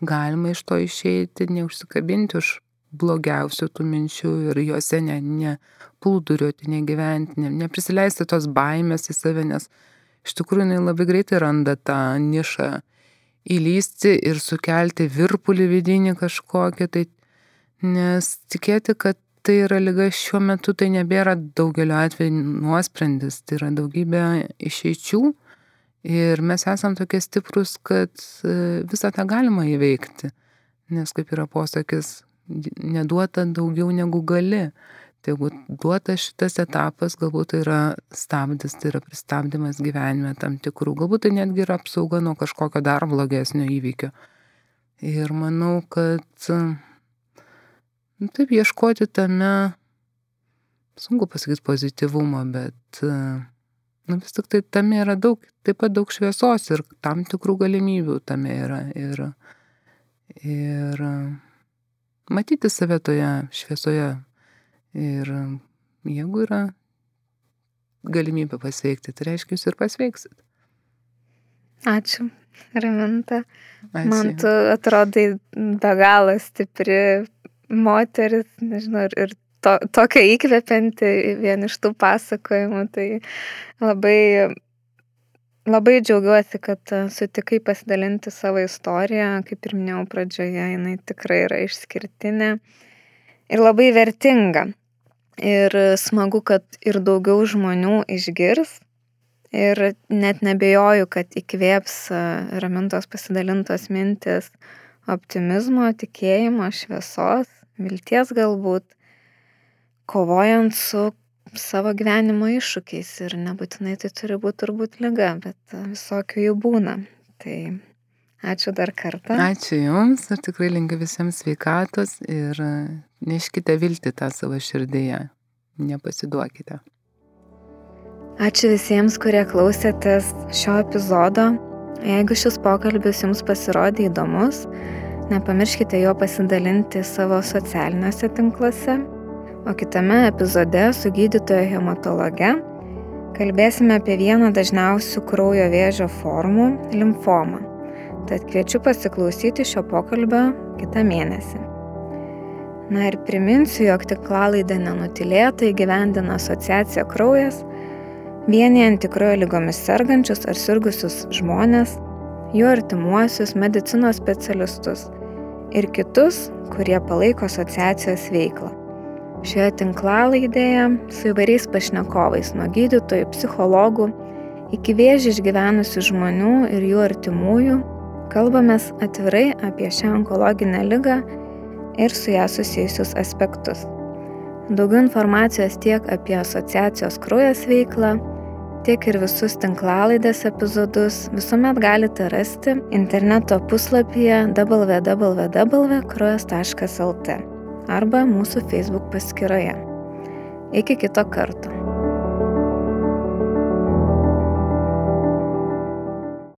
galima iš to išeiti, neužsikabinti už blogiausių tų minčių ir juose ne, ne plūduriuoti, negyventi, ne, neprisileisti tos baimės į save, nes iš tikrųjų jinai labai greitai randa tą nišą įlysti ir sukelti virpulį vidinį kažkokį, tai nes tikėti, kad tai yra lyga šiuo metu, tai nebėra daugeliu atveju nuosprendis, tai yra daugybė išeičių ir mes esam tokie stiprus, kad e, visą tą galima įveikti, nes kaip yra posakis, neduota daugiau negu gali. Tai jeigu duotas šitas etapas, galbūt tai yra stabdis, tai yra pristabdymas gyvenime tam tikrų, galbūt tai netgi yra apsauga nuo kažkokio dar blogesnio įvykio. Ir manau, kad nu, taip ieškoti tame, sunku pasakyti pozityvumo, bet nu, vis tik tai tame yra daug, taip pat daug šviesos ir tam tikrų galimybių tame yra. Ir, ir matyti save toje šviesoje Ir jeigu yra galimybė pasveikti, tai reiškia, jūs ir pasveiksit. Ačiū, Raminta. Man tu atrodai be galo stipri moteris, nežinau, ir, ir to, tokia įkvepianti vien iš tų pasakojimų. Tai labai, labai džiaugiuosi, kad sutikai pasidalinti savo istoriją. Kaip ir minėjau pradžioje, jinai tikrai yra išskirtinė ir labai vertinga. Ir smagu, kad ir daugiau žmonių išgirs. Ir net nebejoju, kad įkvėps ramintos pasidalintos mintis optimizmo, tikėjimo, šviesos, vilties galbūt, kovojant su savo gyvenimo iššūkiais. Ir nebūtinai tai turi būti turbūt lyga, bet visokių jų būna. Tai Ačiū dar kartą. Ačiū Jums ir tikrai linkiu visiems sveikatos ir e, neškite vilti tą savo širdėje. Nepasiduokite. Ačiū visiems, kurie klausėtės šio epizodo. Jeigu šis pokalbis Jums pasirodė įdomus, nepamirškite jo pasidalinti savo socialiniuose tinkluose. O kitame epizode su gydytojo hematologe kalbėsime apie vieną dažniausių kraujo vėžio formų - limfomą. Tad kviečiu pasiklausyti šio pokalbio kitą mėnesį. Na ir priminsiu, jog tinklalaidę nenutilėtai gyvendina asociacija Kraujas, vienijant tikrojo lygomis sergančius ar sirgusius žmonės, jų artimuosius, medicinos specialistus ir kitus, kurie palaiko asociacijos veiklą. Šioje tinklalaidėje su įvairiais pašnekovais nuo gydytojų, psichologų iki vėžį išgyvenusių žmonių ir jų artimųjų Kalbamės atvirai apie šią onkologinę lygą ir su ją susijusius aspektus. Daugiau informacijos tiek apie asociacijos kraujas veiklą, tiek ir visus tinklalaidės epizodus visuomet galite rasti interneto puslapyje www.kraujas.lt arba mūsų Facebook paskyroje. Iki kito karto.